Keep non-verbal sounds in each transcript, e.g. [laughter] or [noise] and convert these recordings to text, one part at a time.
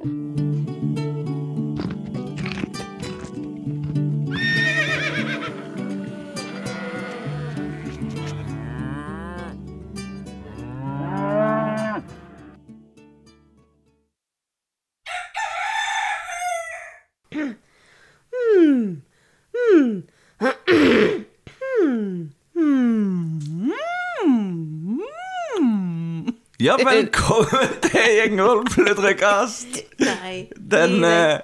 Ja, velkommen til Gjengvold Pludrekast! Den, uh,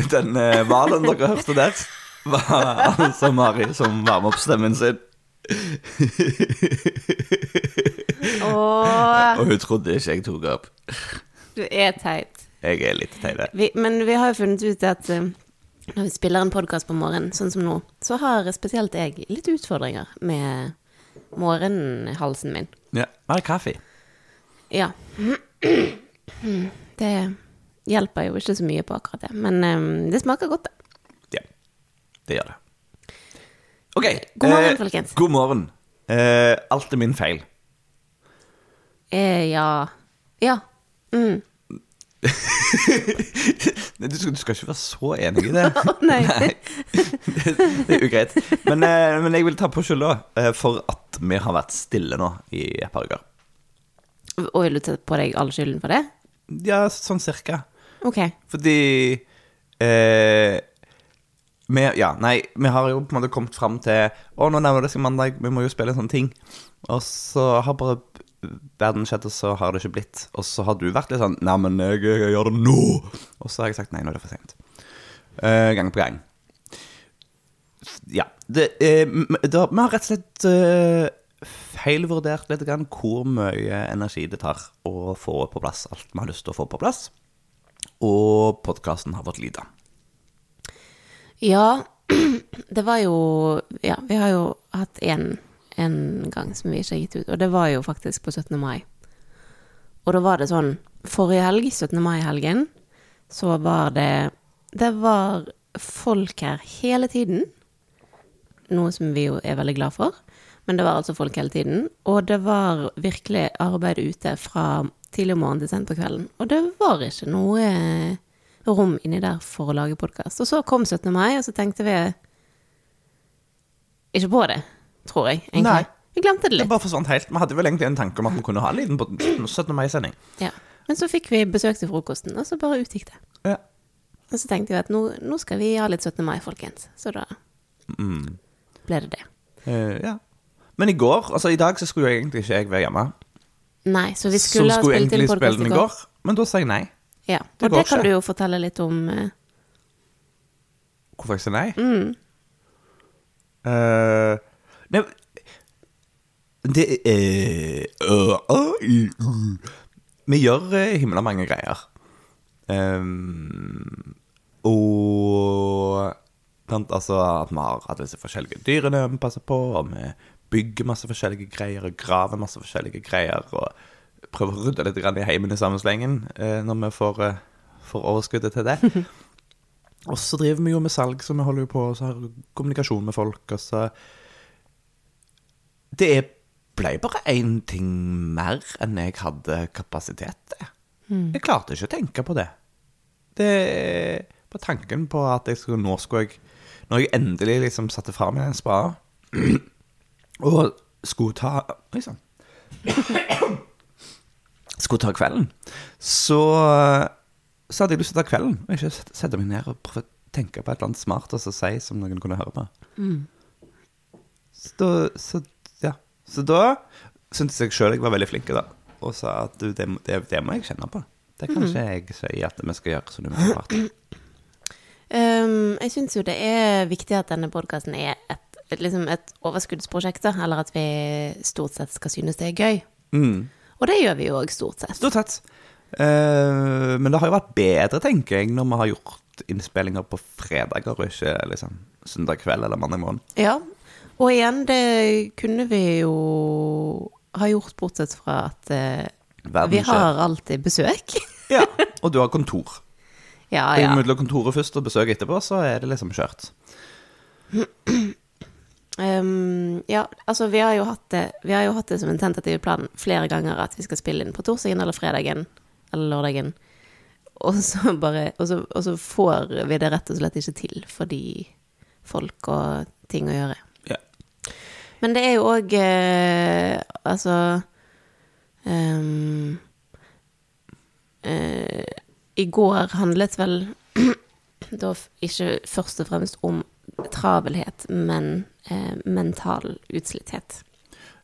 [laughs] den eh, hvalen dere hørte der, var altså Mari som varmer opp stemmen sin. Og hun trodde ikke jeg tok opp. du er teit. Jeg er litt teit. Vi, men vi har jo funnet ut at eh, når vi spiller en podkast på morgenen, sånn som nå, så har spesielt jeg litt utfordringer med morgenhalsen min. Ja, mer kaffe. Ja. [clears throat] Det hjelper jo ikke så mye på akkurat det, men um, det smaker godt, da. Ja, det gjør det. Ok. God morgen, eh, folkens. God morgen. Eh, alt er min feil. Eh, ja. Ja. Mm. Nei, [laughs] Du skal, du skal ikke være så enig i det. [laughs] Å, nei. det, det er ugreit. Men, eh, men jeg vil ta på skylda eh, for at vi har vært stille nå i et par uker. Og vil du ta på deg all skylden for det? Ja, sånn cirka. Ok. Fordi eh, vi, Ja, nei, vi har jo på en måte kommet fram til Å, nå nærmer det seg mandag, vi må jo spille en sånn ting. Og så har bare verden skjedd, og så har det ikke blitt. Og så har du vært litt sånn Nei, men jeg, jeg gjør det nå! Og så har jeg sagt nei, nå er det for seint. Eh, gang på gang. Ja. Det, m- da, vi har rett og slett eh, feilvurdert litt grann hvor mye energi det tar å få på plass alt vi har lyst til å få på plass. Og podkasten har fått lide. Ja, [clears throat] det var jo Ja, vi har jo hatt én gang som vi ikke har gitt ut, og det var jo faktisk på 17. mai. Og da var det sånn Forrige helg, 17. mai-helgen, så var det Det var folk her hele tiden. Noe som vi jo er veldig glad for. Men det var altså folk hele tiden. Og det var virkelig arbeid ute fra tidlig om morgenen til sent på kvelden. Og det var ikke noe eh, rom inni der for å lage podkast. Og så kom 17. mai, og så tenkte vi ikke på det, tror jeg. egentlig. Nei. Vi glemte det litt. Det bare forsvant helt. Vi hadde vel egentlig en tanke om at vi kunne ha en liten pod- [clears throat] 17. mai-sending. Ja. Men så fikk vi besøk til frokosten, og så bare utgikk det. Ja. Og så tenkte vi at nå, nå skal vi ha litt 17. mai, folkens. Så da ble det det. Uh, ja. Men i går, altså i dag, så skulle jo egentlig ikke jeg være hjemme. Nei, så vi skulle ha skulle egentlig spille den i i går. men da sa jeg nei. Ja, Det og går det kan ikke. du jo fortelle litt om. eh, Hvorfor jeg sa nei? Mm. Eh, nei Det er øh, øh, øh. Vi gjør eh, himla mange greier. Um, og blant altså at vi har hatt disse forskjellige dyrene vi passer på, og vi bygger masse forskjellige greier og graver masse forskjellige greier, og prøver å rydde litt i heimen i samme slengen eh, når vi får, eh, får overskuddet til det. [laughs] Og så driver vi jo med salg, så vi holder jo på og så har kommunikasjon med folk. Og så Det er- ble bare én ting mer enn jeg hadde kapasitet til. Jeg klarte ikke å tenke på det. Det På tanken på at jeg skulle, nå skulle jeg Når jeg endelig liksom satte fra meg den spaden [clears throat] og skulle ta Oi sann. [coughs] Skulle ta kvelden, så så hadde jeg lyst til å ta kvelden, og ikke sette- meg ned og prøve å tenke på et eller annet smart og så si som noen kunne høre på. Så, da, så, ja. så da syntes jeg sjøl jeg var veldig flink da, og sa at du, det, det, det må jeg kjenne på. Det kan ikke jeg si at vi skal gjøre sånn vil. [clears throat] Um, jeg syns jo det er viktig at denne podkasten er et, liksom et overskuddsprosjekt, da. Eller at vi stort sett skal synes det er gøy. Mm. Og det gjør vi jo òg, stort sett. Stort sett. Eh, men det har jo vært bedre, tenker jeg, når vi har gjort innspillinger på fredager og ikke liksom søndag kveld eller mandag morgen. Ja. Og igjen, det kunne vi jo ha gjort, bortsett fra at eh, vi har alltid besøk. [laughs] Ja, og du har kontor. ja, Ja. Mellom kontoret først og besøk etterpå, så er det liksom kjørt. Um, ja, altså vi har, jo hatt det, vi har jo hatt det som en tentativ plan flere ganger at vi skal spille inn på torsdagen eller fredagen eller lørdagen. og så bare og så, og så får vi det rett og slett ikke til fordi folk og ting å gjøre. Ja. Men det er jo òg eh, Altså um, eh, I går handlet vel [clears throat] da ikke først og fremst om travelhet, men eh, mental utslitthet.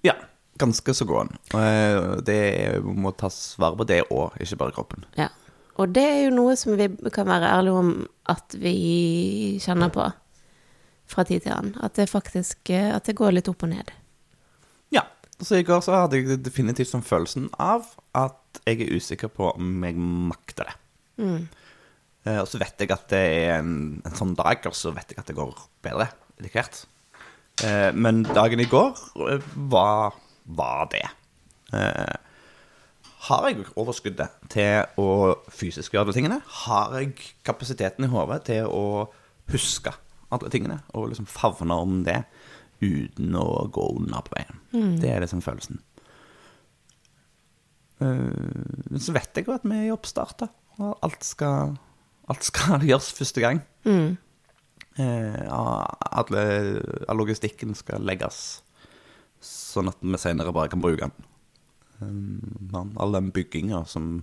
Ja, ganske så gåen. Eh, Det må tas vare på det òg, ikke bare kroppen. Ja. Og det er jo noe som vi kan være ærlige om at vi kjenner på fra tid til annen. At det faktisk eh, At det går litt opp og ned. Ja. Så i går så hadde jeg definitivt sånn følelsen av at jeg er usikker på om jeg makter det. Mm. Og så vet jeg at det er en, en sånn dag, og så vet jeg at det går bedre etter hvert. Eh, Men dagen i går eh, var, var det. Eh, Har jeg overskuddet til å fysisk gjøre alle tingene? Har jeg kapasiteten i hodet til å huske alle tingene? Og liksom favne om det uten å gå under på veien? Det er liksom følelsen. Eh, så vet jeg jo at vi er i oppstart, da. Og alt skal, alt skal [laughs] gjøres første gang. Mm. Eh, alle, all logistikken skal legges sånn at vi senere bare kan bruke den. Um, men all den bygginga som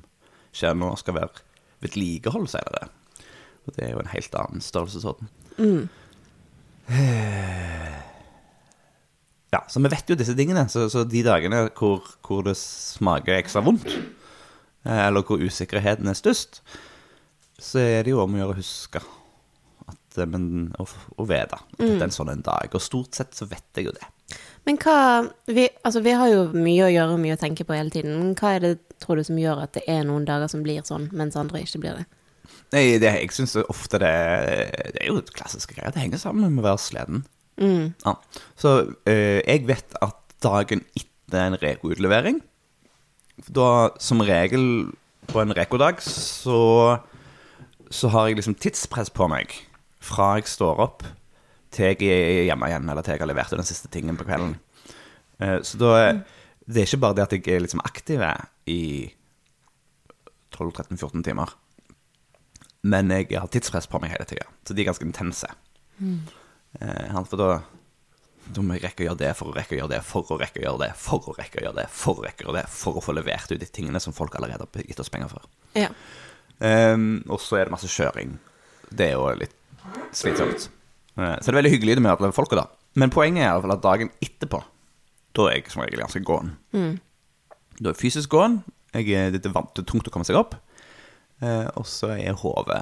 skjer nå, skal være vedlikehold senere. Og det er jo en helt annen størrelsesorden. Mm. Ja, så vi vet jo disse tingene. Så, så de dagene hvor, hvor det smaker ekstra vondt, eh, eller hvor usikkerheten er størst, så er det jo om å gjøre å huske eh, men, å, å vite at dette er en sånn en dag. Og stort sett så vet jeg jo det. Men hva vi, Altså, vi har jo mye å gjøre og mye å tenke på hele tiden. Men Hva er det, tror du, som gjør at det er noen dager som blir sånn, mens andre ikke blir det? Nei, det, jeg syns ofte det Det er jo klassiske greier. Det henger sammen med å være sliten. Ja. Så øh, jeg vet at dagen etter en reko-utlevering Da som regel på en rekodag så, så har jeg liksom tidspress på meg fra jeg står opp til jeg er hjemme igjen, eller til jeg har levert den siste tingen på kvelden. Eh, så da Det er ikke bare det at jeg er liksom aktiv i 12-13-14 timer. Men jeg har tidspress på meg hele tida, så de er ganske intense. Mm. for da, da må jeg rekke å gjøre det for å rekke å gjøre det, for å rekke å gjøre det, for å rekke å gjøre det, for å rekke å gjøre det, for å få levert ut de tingene som folk allerede har gitt oss penger for. Ja. Um, og så er det masse kjøring. Det er jo litt slitsomt. Eh, så det er veldig hyggelig det med alle folka, da. Men poenget er i hvert fall at dagen etterpå, da er jeg som regel ganske gåen. Da er jeg fysisk gåen. Jeg er, er vant, er tungt å komme seg opp. Eh, og så er hodet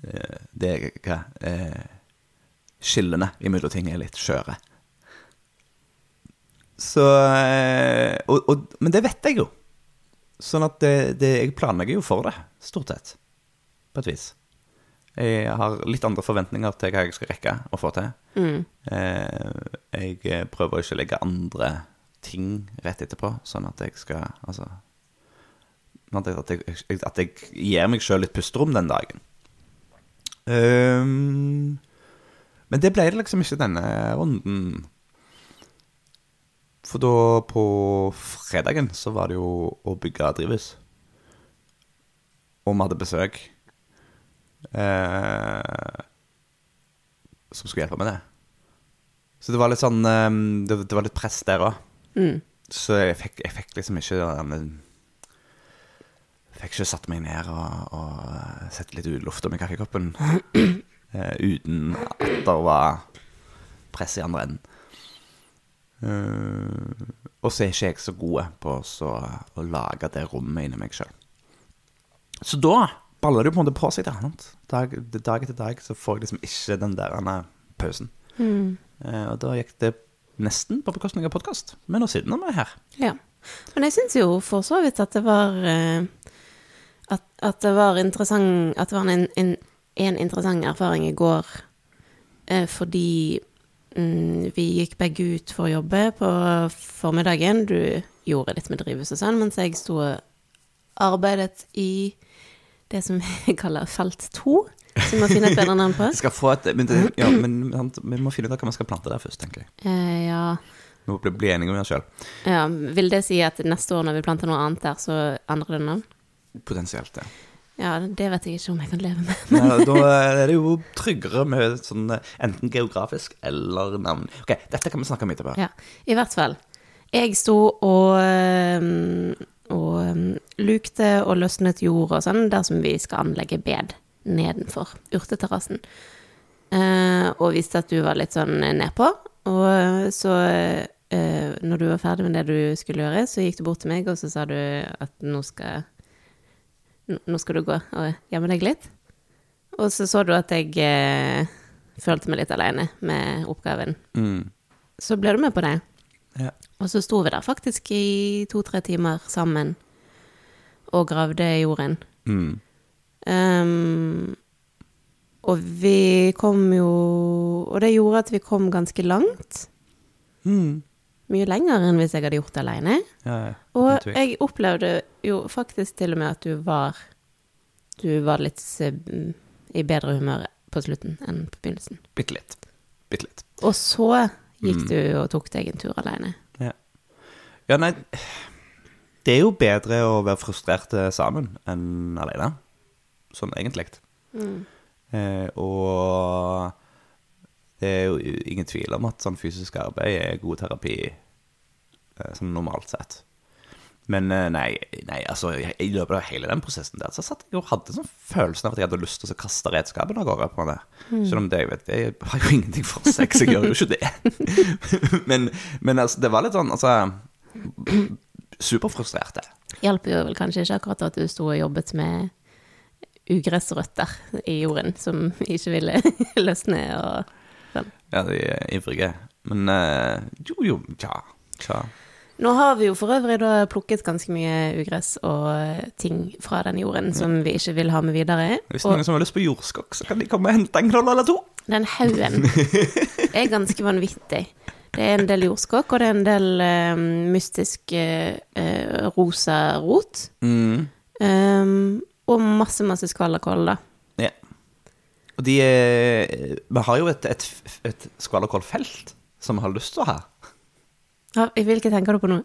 eh, Det er hva eh, Skillene imellom ting er litt skjøre. Så eh, og, og, Men det vet jeg jo. Sånn at det, det, jeg planlegger jo for det, stort sett. På et vis. Jeg har litt andre forventninger til hva jeg skal rekke å få til. Mm. jeg prøver ikke å legge andre ting rett etterpå, sånn at jeg skal Altså at jeg, at jeg, at jeg gir meg sjøl litt pusterom den dagen. Um, men det ble det liksom ikke denne runden. For da, på fredagen, så var det jo å bygge drivhus. Og vi hadde besøk eh, som skulle hjelpe med det. Så det var litt sånn eh, Det, det var litt press der òg. Så jeg fikk, jeg fikk liksom ikke den Fikk ikke satt meg ned og, og sett litt luft om i kaffekoppen [clears throat] eh, uten at det var press i andre enden. Uh, og så er ikke jeg så god på så, å lage det rommet inni meg sjøl. Så da baller det jo på en måte på seg. Sant? dag, dag etter dag så får jeg liksom ikke den der pausen. Mm. og da gikk det nesten på bekostning av podkast. Men nå sitter vi her. Ja. Men jeg syns jo for så vidt at det var eh, at, at det var interessant At det var en, en, en interessant erfaring i går eh, fordi mm, vi gikk begge ut for å jobbe på formiddagen. Du gjorde litt med drivhus og sånn, mens jeg sto og arbeidet i det som vi [laughs] kaller felt to. Som vi må finne et bedre navn på. [laughs] Et men, det, ja, men vi må finne ut hva vi skal plante der først, tenker jeg. Eh, ja. Vi må bli, enige med oss sjøl. ja. Vil det si at neste år når vi planter noe annet der, så endrer det navn? Potensielt, ja. Ja, det vet jeg ikke om jeg kan leve med. Ja, [laughs] da er det jo tryggere med sånn eh, enten geografisk eller navn. Ok, dette kan vi snakke om etterpå. Ja, i hvert fall. Jeg sto og, øhm, og lukte og løsnet jord og sånn, der som vi skal anlegge bed nedenfor urteterrassen. Eh, og visste at du var litt sånn nedpå. Og så, eh, når du var ferdig med det du skulle gjøre, så gikk du bort til meg, og så sa du at nå skal, nå skal du gå og gjemme deg litt. Og så så du at jeg eh, følte meg litt alene med oppgaven. Mm. Så ble du med på det. Ja. Og så sto vi der faktisk i to-tre timer sammen og gravde i jorden. Mm. Um, og vi kom jo Og det gjorde at vi kom ganske langt. Mm. Mye lenger enn hvis jeg hadde gjort det alene. Ja, ja. Og jeg opplevde jo faktisk til og med at du var Du var litt eh, i bedre humør på slutten enn på begynnelsen. Bitte litt. Bitte litt. Og så gikk Mm. du og tok deg en tur alene. Ja. nei Det er jo bedre å være frustrerte sammen enn alene. Sånn egentlig. Eh, og det er jo ingen tvil om at sånn fysisk arbeid er god terapi eh, sånn normalt sett. Men eh, nei, nei altså, i løpet av hele den prosessen der, så satt jeg og hadde sånn følelsen av at jeg hadde lyst til å kaste redskapen av gårde. på det. Selv om det, jeg vet, det har jo [laughs] ingenting for så jeg gjør jo ikke det. [laughs] men, men altså, det var litt sånn, altså Superfrustrerte. Hjelper jo vel kanskje ikke akkurat at du sto og jobbet med ugressrøtter i jorden som ikke ville [laughs] løsne og sånn. Ja, de er ivrige. Men eh, jo, jo, tja. tja. Nå har vi jo for øvrig da plukket ganske mye ugress og ting fra den jorden som vi ikke vil ha med videre. Hvis det er noen som har lyst på jordskokk, så kan de komme og hente en knoll eller to. den haugen er ganske vanvittig. Det er en del jordskokk, og det er en del eh, mystisk eh, rosa rot. Mm. Um, og masse, masse skvallerkål, da. Ja. Og de er Vi har jo et, et, et skvallerkålfelt som vi har lyst til å ha. Ja, hvilke tenker du på nå?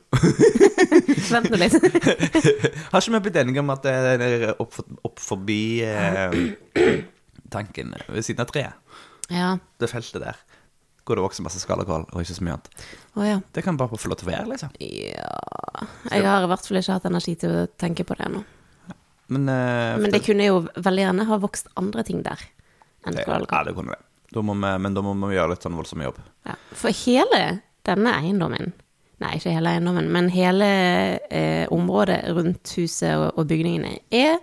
[laughs] Vent nå litt. [laughs] Har ikke vi blitt enige om at det er opp, opp forbi eh, tanken ved siden av treet? Ja. Det feltet der. Hvor det vokser masse skallekål og ikke så mye annet. Oh, ja. Det kan bare få lov til å være, liksom. Ja Jeg har i hvert fall ikke hatt energi til å tenke på det ennå. Men, uh, Men det kunne jo veldig gjerne ha vokst andre ting der enn det, skvallerkål. Ja, det kunne det. Da må vi, men da må vi gjøre litt sånn voldsom jobb. Ja. For hele denne eiendommen, nei, ikke hele eiendommen, men hele eh, området rundt huset og, og bygningene, er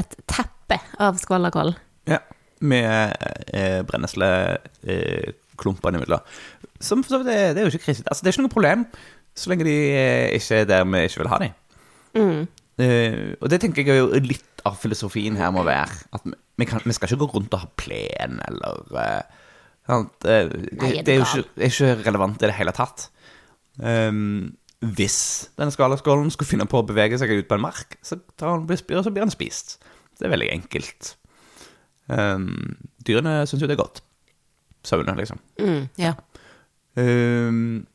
et teppe av skvallerkål. Ja. Med eh, brennesleklumpene imellom. Som for så vidt er, det er jo ikke krise. Altså, det er ikke noe problem så lenge de eh, ikke er der vi ikke vil ha dem. Mm. Eh, og det tenker jeg er jo litt av filosofien her må være. At vi, vi, kan, vi skal ikke gå rundt og ha plen eller eh, sant? Eh, det, Nei, er det er jo ikke, er ikke relevant i det hele tatt. Um, hvis denne skalaskålen skulle finne på å bevege seg ut på en mark, så, tar han, blir, så blir han spist. Det er veldig enkelt. Um, dyrene syns jo det er godt. Sauene, liksom. Mm, ja. Um,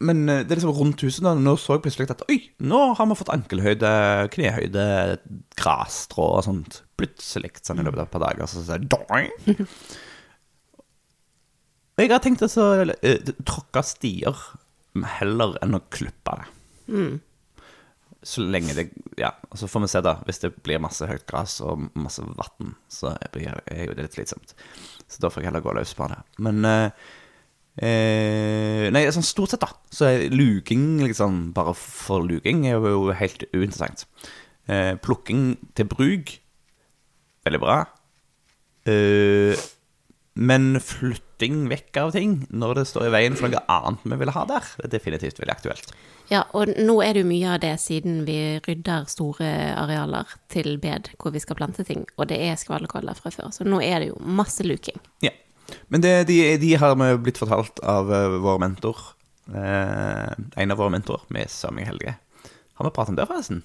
men eh, det er liksom rundt huset da, Nå så jeg plutselig at Oi, nå har vi fått ankelhøyde, knehøyde, grasstrå og sånt. Plutselig, sånn i løpet av et par dager, så sier doing. [laughs] Og jeg har tenkt å så, eh, tråkke stier heller enn å klippe det. Mm. Så lenge det Ja, så får vi se, da. Hvis det blir masse høyt gress og masse vann, så blir- jo det litt slitsomt. Så da får jeg heller gå løs på det. Men eh, eh, Nei, sånn stort sett, da, så er luking liksom bare for luking er jo helt uinteressant. Eh, plukking til bruk veldig bra. Eh, men flytting vekk av ting når det står i veien for noe annet vi vil ha der, det er definitivt veldig aktuelt. ja, og nå er det jo mye av det siden vi rydder store arealer til bed hvor vi skal plante ting, og det er skvallerkål der fra før, så nå er det jo masse luking. Ja. Men det, de, de har vi blitt fortalt av eh, vår mentor. Eh, en av våre mentorer, med Samuel Helge. Har vi pratet om det, forresten?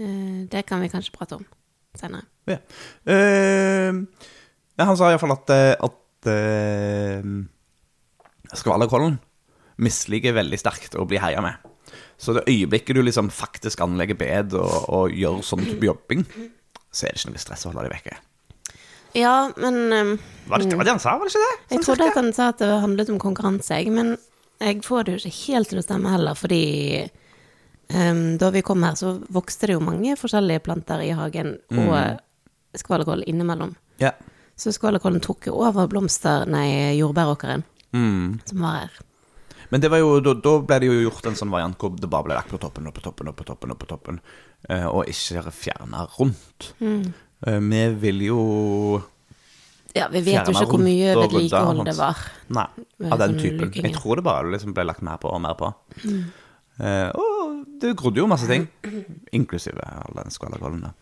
Eh, Det kan vi kanskje prate om senere. Ja. Eh, han sa iallfall at, eh, at eh, skvallerkålen misliker veldig sterkt å bli heia med. Så det øyeblikket du liksom faktisk anlegger bed og, og gjør sånn type jobbing, så er det ikke noe stress å holde dem vekke. Ja, men um, Var det, var det han sa, var det ikke det? Jeg Sånn trodde at han sa at det handlet om konkurranse, jeg, men jeg får det jo ikke helt til å stemme heller, fordi um, da vi kom her, så vokste det jo mange forskjellige planter i hagen, og skvallerkål innimellom. Ja. Så skvallerkålen tok over blomster, nei, jordbæråkeren Mm. som var her. Men det var jo, da, da ble det jo gjort en sånn variant hvor det bare ble lagt på toppen og på toppen og på toppen, og på toppen, eh, og ikke fjerna rundt. Mm. vi vil jo Ja, vi vet jo ikke hvor mye vedlikehold det var. Nei, av den typen. luking, Jeg tror det bare liksom ble lagt mer på og mer på. Eh, og det grodde jo masse ting, inklusive all den skvallerkålen.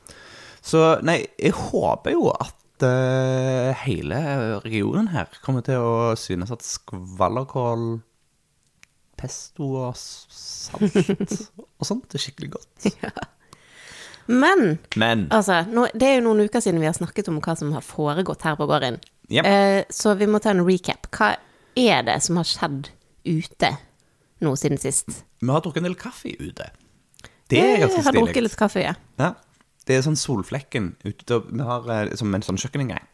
Så nei, jeg håper jo at eh, hele regionen her kommer til å synes at skvallerkål, pesto og salt og sånt er skikkelig godt. [laughs] Men Men altså, nå, det er jo noen uker siden vi har snakket om hva som har foregått her på gården. Yep. Eh, så vi må ta en recap. Hva er det som har skjedd ute nå siden sist? vi har drukket en del kaffe ute. Det er ganske Jeg har drukket litt kaffe, ja. Ja. Det er sånn solflekken ute. Vi har eh, som en sånn kjøkkeninngang.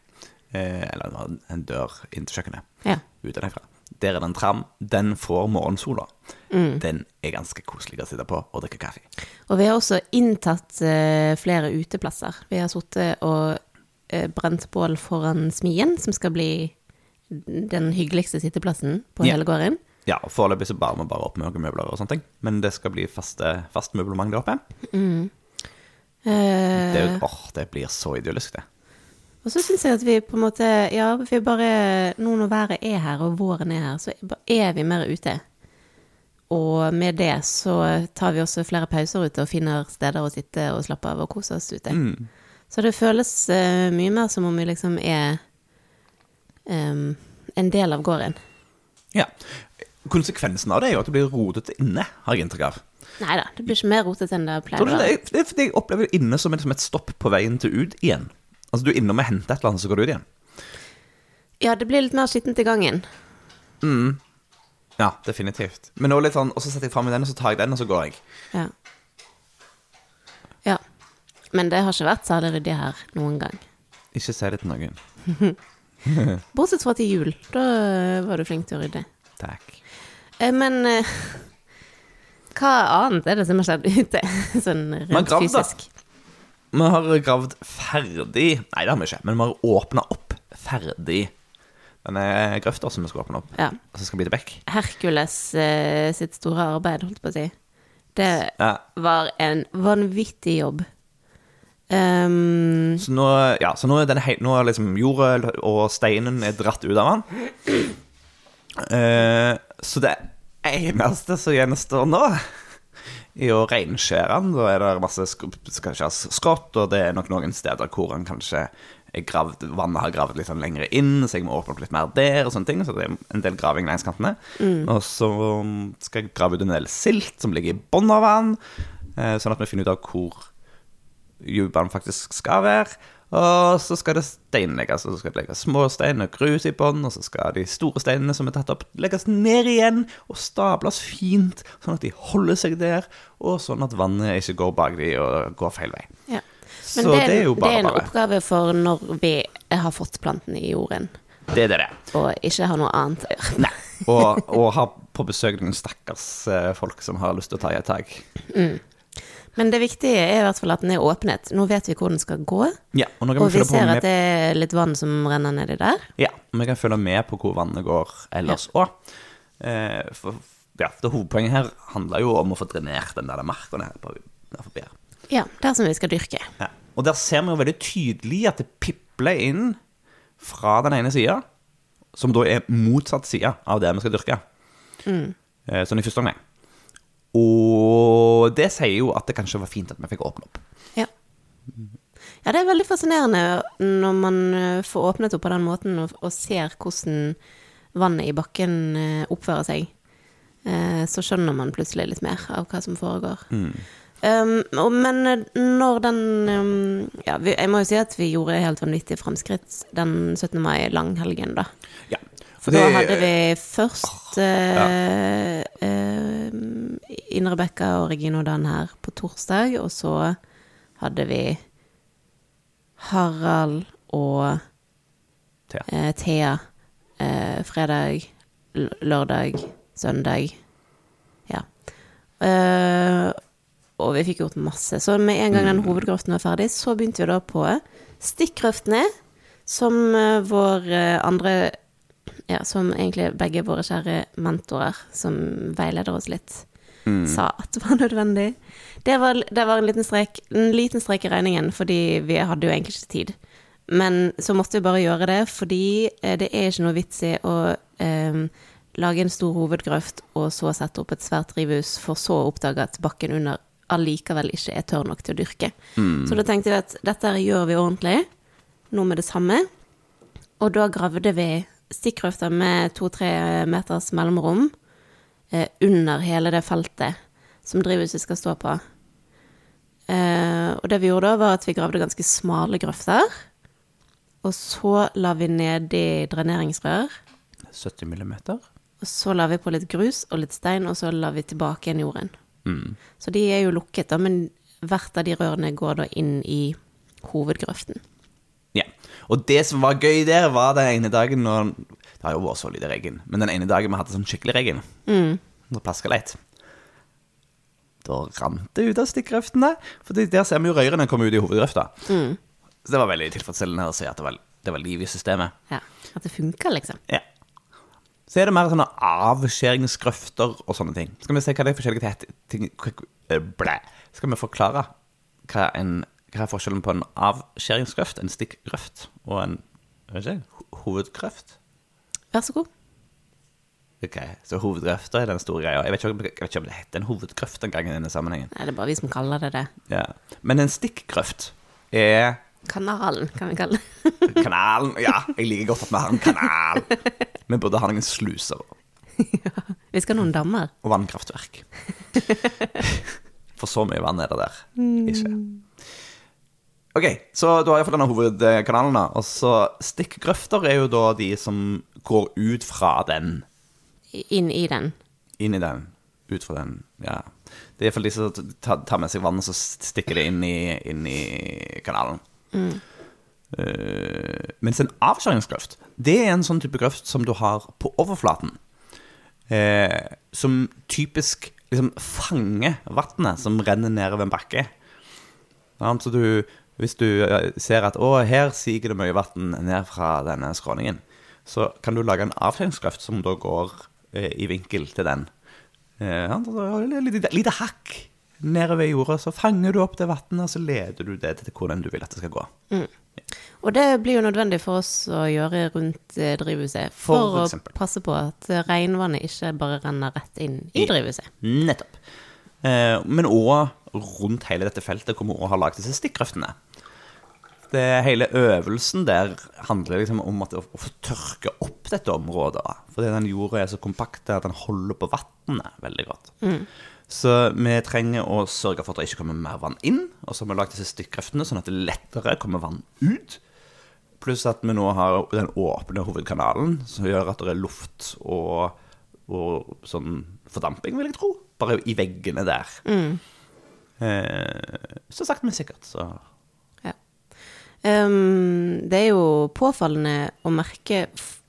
Eh, eller en dør inn til kjøkkenet. ja. Ute derfra. Der er det en tram. Den får morgensola. Mm. Den er ganske koselig å sitte på og drikke kaffe. Og vi har også inntatt eh, flere uteplasser. Vi har sittet og eh, brent bål foran smien, som skal bli den hyggeligste sitteplassen på Ja. hele gården. Ja, Foreløpig så bare vi bare opp noen møbler og sånne ting. Men det skal bli faste, fast møblement der oppe. Eh, Det, er jo- åh, det blir så idyllisk, det. Og så syns jeg at vi på en måte Ja, vi bare Nå når været er her, og våren er her, så er vi mer ute. Og med det så tar vi også flere pauser ute og finner steder å sitte og slappe av og kose oss ute. Mm. Så det føles eh, mye mer som om vi liksom er em, en del av gården. Ja. Konsekvensen av det er jo at det blir rotete inne, har jeg inntrykk av. Nei da, det blir ikke mer rotete enn det pleier å være. det, det jeg opplever det inne som et, som et stopp på veien til ut igjen. Altså Du er innom og henter et eller annet, så går du ut igjen. Ja, det blir litt mer skittent i gangen. Ja, definitivt. Men nå litt sånn, og så setter jeg fram den, og så tar jeg den, og så går jeg. Ja. ja. Men det har ikke vært særlig ryddig her noen gang. Ikke si det til noen. [laughs] Bortsett fra til jul. Da var du flink til å rydde. Takk. Eh, Men eh, hva annet er det som har skjedd ute? [laughs] Sånn rent gravd, fysisk. Vi har gravd ferdig Nei, det har vi ikke, men vi har åpna opp ferdig denne grøfta som vi skal åpne opp. Ja. Og så skal bli til bekk. Hercules eh, sitt store arbeid, holdt på å si. Det Ja. var en vanvittig jobb. Um, Så nå, ja, så nå er, den hei, nå er liksom jorda og steinen er dratt ut av den. Eh, så det eneste som gjenstår nå, i å reinskjære den. Da er det masse skrått, og det er nok noen steder hvor han kanskje gravd, vannet har gravd litt sånn lenger inn, så jeg må åpne opp litt mer der, og sånne ting. Så det er en del graving langs kantene. Og så skal jeg grave ut en del silt som ligger i bunnen av den, eh, sånn at vi finner ut av hvor dyp den faktisk skal være. Og så skal det steinlegges, og så skal det legges små stein og grus i bånn, og så skal de store steinene som er tatt opp, legges ned igjen og stables fint, sånn at de holder seg der, og sånn at vannet ikke går bak de og går feil vei. ja. Men Så det, det er jo bare bare er en bare. oppgave for når vi har fått plantene i jorden, Det er det det. og ikke har noe annet å gjøre. Nei. Og, [laughs] og ha på besøk noen stakkars eh, folk som har lyst til å ta i et tak. Men det viktige er i hvert fall at den er åpnet. Nå vet vi hvor den skal gå, Ja, og og vi vi ser at det er litt vann som renner nedi der. Ja, og vi kan følge med på hvor vannet går ellers òg. Eh, for ja, det hovedpoenget her handler jo om å få drenert den der marka her på der forbi her. Ja, der som vi skal dyrke. Ja. Og der ser vi jo veldig tydelig at det pipler inn fra den ene sida, som da er motsatt side av det vi skal dyrke. Eh, sånn i første omgang. Og det sier jo at det kanskje var fint at vi fikk åpne opp. Ja. ja, det er veldig fascinerende når man eh, får åpnet opp på den måten og, og ser hvordan vannet i bakken eh, oppfører seg. Eh, Så skjønner man plutselig litt mer av hva som foregår. Um, og- men når den um, Ja, jeg må jo si at vi gjorde helt vanvittige framskritt den 17. mai, langhelgen, da. Ja. For da hadde vi først Ja eh, Ine Rebekka og Regine og Dan her på torsdag, og så hadde vi Harald og Thea. eh, Thea eh, fredag, lørdag, søndag. Ja. Eh, og vi fikk gjort masse. Så med en gang den hovedgrøften var ferdig, så begynte vi da på stikkgrøftene, som eh, vår eh, andre Ja, som egentlig begge våre kjære mentorer, som veileder oss litt, sa at var nødvendig. Det var, det var en, liten strek, en liten strek i regningen, fordi vi hadde jo egentlig ikke tid. Men så måtte vi bare gjøre det, fordi eh, det er ikke noe vits i å eh, lage en stor hovedgrøft og så sette opp et svært drivhus, for så å oppdage at bakken under allikevel ikke er tørr nok til å dyrke. Så da tenkte vi at dette gjør vi ordentlig, nå med det samme. Og da gravde vi stikkgrøfter med to-tre meters mellomrom eh, under hele det feltet som drivhuset skal stå på. Eh, og det vi gjorde da, var at vi gravde ganske smale grøfter. Og så la vi nedi dreneringsrør. 70 millimeter. Og så la vi på litt grus og litt stein, og så la vi tilbake igjen jorden. Så de er jo lukket, da, men hvert av de rørene går da inn i hovedgrøften. Ja. Og det som var gøy der, var den ene dagen når Det har jo vært så lite regn, men den ene dagen vi hadde sånn skikkelig regn, mm. når Pascal leit, da rant det ut av stikkgrøftene. For der ser vi jo røyrene komme ut i hovedgrøfta. Så det var veldig tilfredsstillende å se at det var, det var liv i systemet. Ja, At det funka, liksom. Ja. Så er det mer sånne avskjæringsgrøfter og sånne ting. Skal vi se hva de forskjellige het- ting Blæ. Skal vi forklare hva, en, hva er forskjellen på en avskjæringsgrøft, en stikkgrøft og en ikke, ho- hovedgrøft? Vær så god. Ok, Så hovedgrøfta er den store greia. Jeg vet ikke, jeg vet ikke om det heter en hovedgrøft en gang i denne sammenhengen. Nei, det er bare vi som kaller det det. Ja. Men en stikkgrøft er Kanalen, kan vi kalle det. [laughs] kanalen. Ja, jeg liker godt at vi har en kanal. Vi burde ha noen sluser Vi skal ha noen dammer. og vannkraftverk. [laughs] For så mye vann er det der ikke. Ok, så du har iallfall denne hovedkanalen. da. Og så stikkgrøfter er jo da de som går ut fra den, Inn i den. inn i den, ut fra den. Ja. Det er iallfall de som tar med seg vann, og så stikker det inn i, inn i kanalen. Eh, mens en avskjæringsgrøft, det er en sånn type grøft som du har på overflaten. Uh, som typisk liksom fanger vannet som renner nedover en bakke. Ja, så du, hvis du eh, ser at å, her siger det mye vann ned fra denne skråningen, så kan du lage en avskjæringsgrøft som da går eh, i vinkel til den. Eh, lite, lite hakk nedover jorda, så fanger du opp det vannet, og så leder du det til hvordan du vil at det skal gå. Og det blir jo nødvendig for oss å gjøre rundt eh, drivhuset. For For, å eksempel. passe på at eh, regnvannet ikke bare renner rett inn i Ja. drivhuset. Nettopp. Eh, men òg rundt hele dette feltet hvor vi òg har lagd disse stikkgrøftene. Det, hele øvelsen der handler liksom om at å, å tørke opp dette området. Fordi den jorda er så kompakt at den holder på vannet veldig godt. Så vi trenger å sørge for at det ikke kommer mer vann inn. Og så har vi lagd disse stikkreftene sånn at det lettere kommer vann ut. Pluss at vi nå har den åpne hovedkanalen, som gjør at det er luft og, og sånn fordamping, vil jeg tro. Bare i veggene der. Eh, så sakte, men sikkert, så. Ehm, det er jo påfallende å merke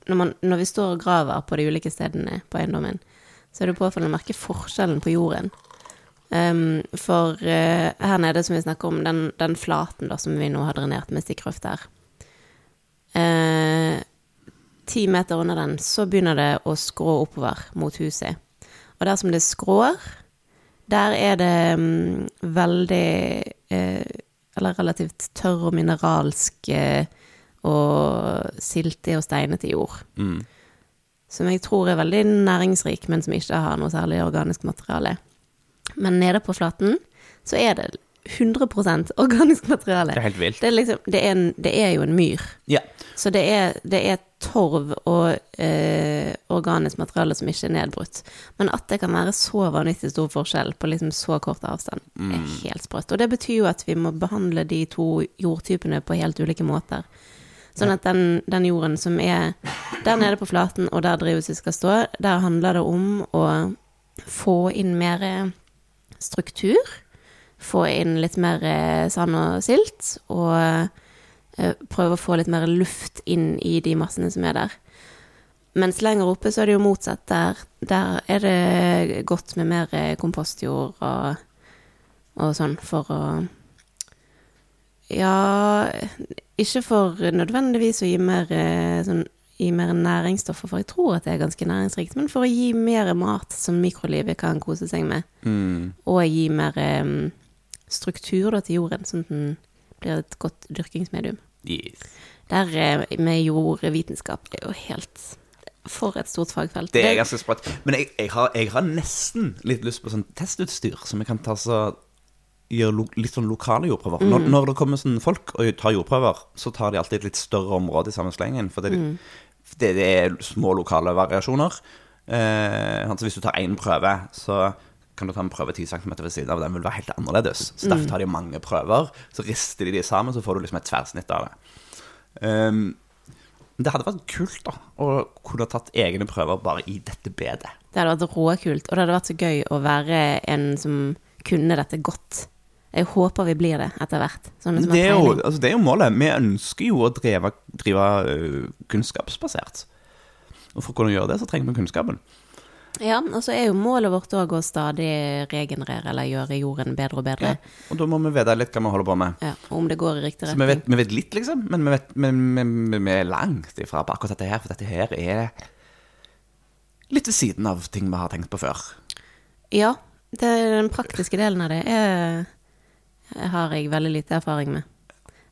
når, man, når vi står og graver på de ulike stedene på eiendommen, så er det påfallende å merke forskjellen på jorden. Um, for uh, her nede, som vi snakker om, den, den flaten da, som vi nå har drenert med stikkrøft her eh, Ti meter under den, så begynner det å skrå oppover mot huset. Og der som det skrår, der er det um, veldig eh, Eller relativt tørr og mineralsk eh, og siltig og steinete jord. Som jeg tror er veldig næringsrik, men som ikke har noe særlig organisk materiale. Men nede på flaten så er det 100% organisk materiale. Det er helt vilt. Det er, liksom, det er, en, det er jo en myr. Ja. Så det er, det er torv og eh, organisk materiale som ikke er nedbrutt. Men at det kan være så vanvittig stor forskjell på liksom så kort avstand, er helt sprøtt. Og det betyr jo at vi må behandle de to jordtypene på helt ulike måter. Sånn at den, den jorden som er der nede på flaten, og der drivhuset skal stå, der handler det om å få inn mer eh, struktur. Få inn litt mer eh, sand og silt, og eh, prøve å få litt mer luft inn i de massene som er der. Mens lenger oppe så er det jo motsatt. Der, der er det godt med mer eh, kompostjord og, og sånn for å Ja, ikke for nødvendigvis å gi mer sånn gi mer næringsstoffer, for jeg tror at det er ganske næringsrikt, men for å gi mer mat som mikrolivet kan kose seg med, Mm. og gi mer eh, struktur da, til jorden, sånn at den blir et godt dyrkingsmedium. Yes. Der eh, med jordvitenskap er jo helt For et stort fagfelt. Det er ganske sprøtt. Men jeg, jeg, har, jeg har nesten litt lyst på sånn testutstyr som jeg kan ta så gjøre litt sånn lokale jordprøver. Når, når det kommer sånn folk og tar jordprøver, så tar de alltid et litt større område i samme slengen. For det, det, det er små lokale variasjoner. Eh, altså hvis du tar én prøve, så kan du ta en prøve 10 cm ved siden av. Den vil være helt annerledes. Så derfor tar de mange prøver. Så rister de de sammen, så får du liksom et tverrsnitt av det. Um, det hadde vært kult da å kunne tatt egne prøver bare i dette bedet. Det hadde vært råkult, og det hadde vært så gøy å være en som kunne dette godt. Jeg håper vi blir det etter hvert. Sånn som Det er, jo, altså det er jo målet. Vi ønsker jo å drive, drive øh, kunnskapsbasert. Og for å kunne gjøre det, så trenger vi kunnskapen. Ja, og så er jo målet vårt òg å stadig regenerere eller gjøre jorden bedre og bedre. Og da må vi vite litt hva vi holder på med. Ja, og om det går i riktig Så vi vet, vi vet litt, liksom, men vi, vet, men, men, men vi er langt ifra på akkurat dette her. For dette her er litt ved siden av ting vi har tenkt på før. Ja, det, den praktiske delen av det er, har jeg veldig lite erfaring med.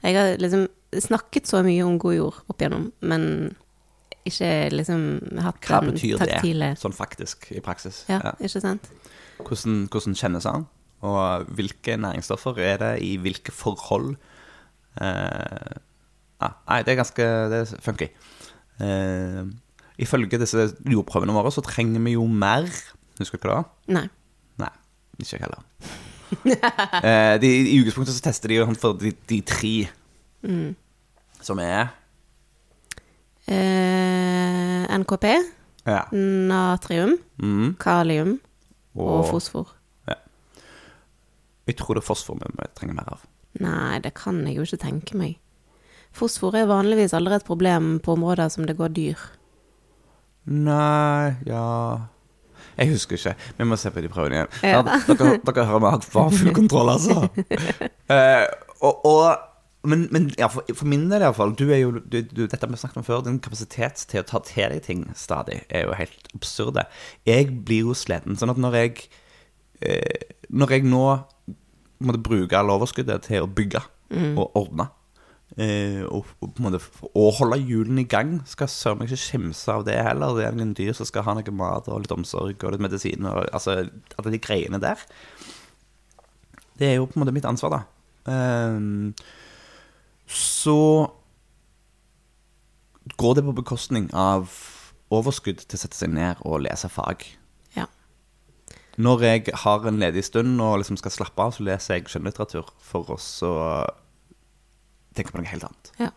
Jeg har liksom snakket så mye om god jord opp igjennom, men ikke liksom hatt Hva den betyr taktile det sånn faktisk i praksis? Ja, Ja. ikke sant? Hvordan, hvordan kjennes han? Og hvilke næringsstoffer er det i hvilke forhold? Eh, ah, nei, det er ganske det er funky. Eh, ifølge disse jordprøvene våre så trenger vi jo mer. Husker du hva det var? Nei. Nei, ikke jeg heller. eh, de, I utgangspunktet så tester de jo for de, de tre som er Eh, NKP, ja. natrium, Mm, kalium og, og fosfor. jeg tror det er fosfor vi trenger mer av. Nei, det kan jeg jo ikke tenke meg. Fosfor er vanligvis aldri et problem på områder som det går dyr. Nei, ja Jeg husker ikke. Vi må se på de prøvene igjen. Ja. Ja, dere, dere har hatt var full kontroll, altså. [laughs] Eh, og, og, men men ja, for, for min del iallfall du er jo, du, du, Dette har vi snakket om før. Din kapasitet til å ta til deg ting stadig er jo helt absurde. Jeg blir jo sliten. Sånn at når jeg eh, Når jeg nå måtte bruke all overskuddet til å bygge og ordne Eh, og, og på en måte og, holde hjulene i gang skal søren meg ikke skimse av det heller. Det er noen dyr som skal ha noe mat og litt omsorg og litt medisin og altså alle de greiene der. Det er jo på en måte mitt ansvar, da. Ehm, så går det på bekostning av overskudd til å sette seg ned og lese fag. Ja. Når jeg har en ledig stund og liksom skal slappe av, så leser jeg skjønnlitteratur for å tenke på noe helt annet. ja.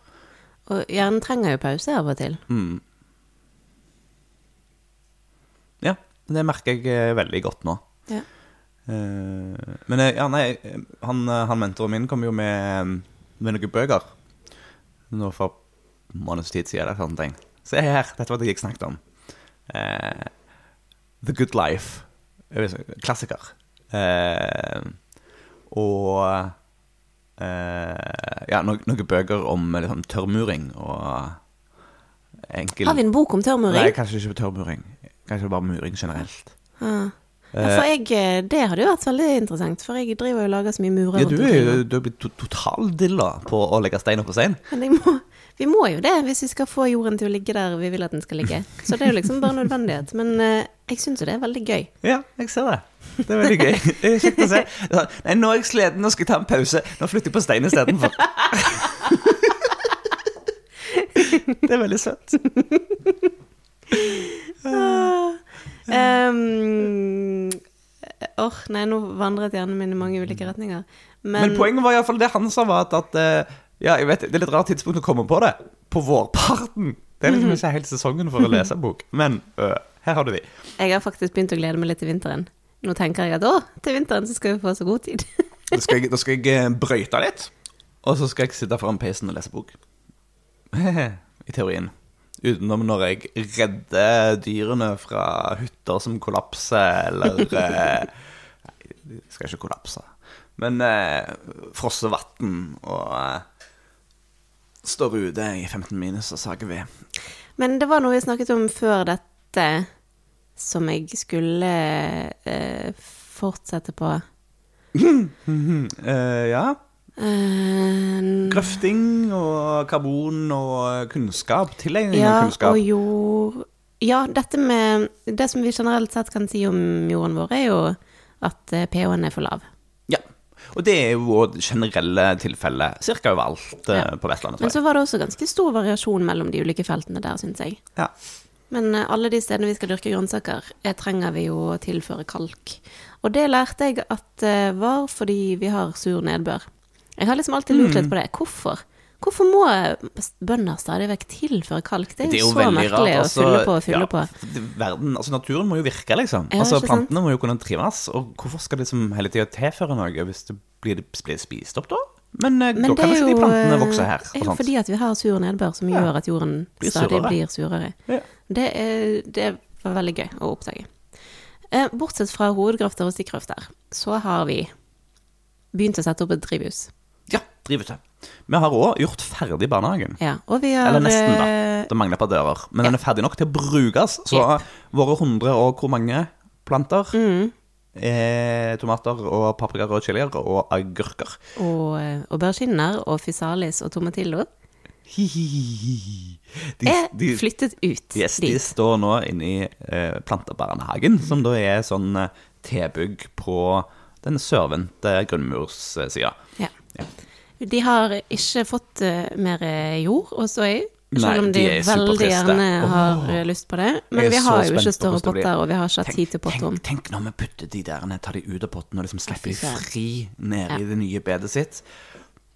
Og hjernen trenger jo pause av og til. Mm. Ja, det merker jeg eh, veldig godt nå. Ja. Eh, men eh, ja, nei, han, han mentoren min kom jo med, med noen bøker nå for en måneds tid siden. eller sånne ting. Se her, dette var det jeg snakket om. Uh, The Good Life. Klassiker. Uh, og uh, ja, noen, noen bøker om liksom, tørrmuring og enkel Har vi en bok om tørrmuring? Nei, kanskje ikke tørrmuring. Kanskje bare muring generelt. Ah. Ja, jeg, eh, det hadde jo vært veldig interessant, for jeg driver jo og lager så mye murer. Ja, du er jo du er blitt to totaldilla på å legge stein oppå stein. Men må, vi må jo det hvis vi skal få jorden til å ligge der vi vil at den skal ligge. Så det er jo liksom bare nødvendighet. Men eh, jeg syns jo det er veldig gøy. Ja, jeg ser det. Det er veldig gøy. Det er kjekt å se. Nei, nå er jeg sliten, nå skal jeg ta en pause. Nå flytter jeg på stein istedenfor. [laughs] Det er veldig søtt. [laughs] Um, Åh, nei, nå vandret hjernen min i mange ulike retninger. Men, Men poenget var iallfall det han sa, var at, at eh, Ja, jeg vet, det er litt rart tidspunkt å komme på det. På vårparten. Det er liksom ikke helt sesongen for å lese en bok. Men øh, her har du de. Jeg har faktisk begynt å glede meg litt til vinteren. Nå tenker jeg at å, til vinteren så skal vi få så god tid. Da skal jeg, da skal jeg eh, brøyte litt, og så skal jeg sitte foran peisen og lese bok. [laughs] I teorien. Utenom når jeg redder dyrene fra hytter som kollapser, eller [laughs] eh, Nei, de skal ikke kollapse. Men eh, frosser vann og eh, står ute i 15 minus og sager ved. Men det var noe vi snakket om før dette som jeg skulle eh, fortsette på. [laughs] Eh, ja. Eh, Grøfting og karbon og kunnskap. Tilegning ja, av kunnskap. og jord Ja, dette med Det som vi generelt sett kan si om jorden vår, er jo at eh, pH-en er for lav. Ja. Og det er jo det generelle tilfellet ca. overalt eh, Ja. på Vestlandet. Men så var det også ganske stor variasjon mellom de ulike feltene der, syns jeg. Ja. Men eh, alle de stedene vi skal dyrke grønnsaker, eh, trenger vi jo å tilføre kalk. Og det lærte jeg at det var fordi vi har sur nedbør. Jeg har liksom alltid lurt Mm. litt på det. Hvorfor? Hvorfor må bønder stadig vekk tilføre kalk? Det er jo, Det er jo så merkelig rart. å fylle på og ja, fylle på. Verden, altså Naturen må jo virke, liksom. Ja, altså Plantene sant? Må jo kunne trives. Og hvorfor skal det liksom hele tida tilføre noe hvis det blir, blir spist opp, da? Men, eh, Men da det kan ikke de plantene vokse her. er jo fordi at vi har sur nedbør som Ja. gjør at jorden Blir stadig surere. blir surere. Ja. Det, er, det var veldig gøy å oppdage. Eh, Bortsett fra hovedgrøfter og stikkrøfter, så har vi begynt å sette opp et drivhus. Drivhuset. Vi har òg gjort ferdig barnehagen. Ja, og vi har Eller nesten, da. eh, Det mangler et par dører. Men den er ferdig nok til å brukes. Så våre hundre og hvor mange planter Mm. eh, Tomater og paprikaer og chilier og agurker. Og eh, auberginer og fysalis og tomatillo De, er de, flyttet ut yes, de står nå inne i eh, plantebarnehagen, som da er sånn eh, tilbygg på den sørvendte grunnmurssida. Ja. Ja. De har ikke fått eh, mer jord å stå i, Nei, selv om de, de veldig gjerne har eh, lyst på det. Men vi har jo ikke større potter, og vi har ikke hatt tid til potterom. tenk, tenk når vi putter de der ned, tar de ut av potten og liksom slipper de fri nede Ja. i det nye bedet sitt.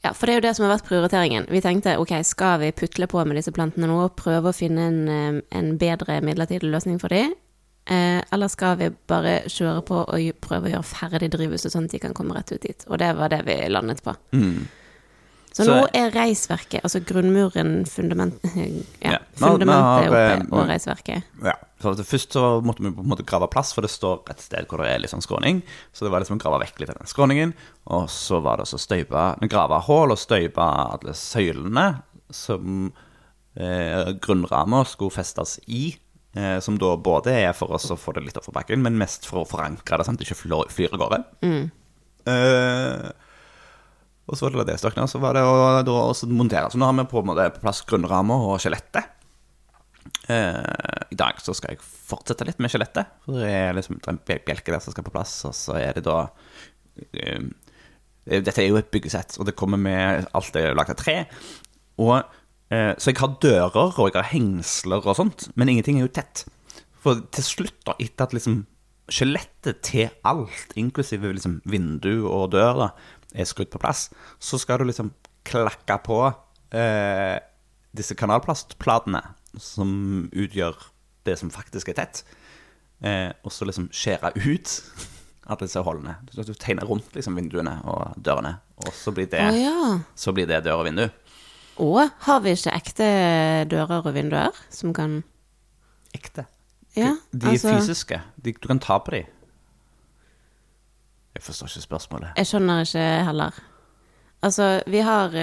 Ja, for det er jo det som har vært prioriteringen. Vi tenkte ok, skal vi putle på med disse plantene nå og prøve å finne en, eh, en bedre midlertidig løsning for dem? Eh, eller skal vi bare kjøre på og prøve å gjøre ferdig drivhuset sånn at de kan komme rett ut dit? Og det var det vi landet på. Mm. Så, nå er reisverket, altså grunnmuren, fundament, [laughs] ja, Ja. Fundamentet oppe, eh, og reisverket. Ja, så Først så måtte vi på en måte grave plass, for det står et sted hvor det er litt sånn skråning. Så det var liksom å grave vekk litt av den skråningen. Og så var det også støype, grave hull og støype alle søylene som eh, grunnramma skulle festes i. Eh, som da både er for oss å få det litt opp fra bakken, men mest for å forankre det, sånn at det ikke flyr, av gårde. Eh, og så var det det og så var det å montere. Så nå har vi på, måte på plass grunnramma og skjelettet. Eh, I dag så skal jeg fortsette litt med skjelettet. For det er liksom en bjel- bjelke der som skal på plass, og så er det da eh, Dette er jo et byggesett, og det kommer med alt det er lagd av tre. Og, eh, så jeg har dører, og jeg har hengsler og sånt, men ingenting er jo tett. For til slutt, da, etter at liksom skjelettet til alt, inklusive liksom vindu og dør, da, er skrudd på plass, så skal du liksom klakke på eh, disse kanalplastplatene som utgjør det som faktisk er tett, eh, og så liksom skjære ut [laughs] alle disse hullene. Du, tegner rundt liksom vinduene og dørene, og så blir det, oh, ja. så blir det dør og vindu. Og har vi ikke ekte dører og vinduer som kan Ekte. Ja, de er altså fysiske. De, du kan ta på de. Jeg forstår ikke spørsmålet. Jeg skjønner ikke heller. Altså, vi har,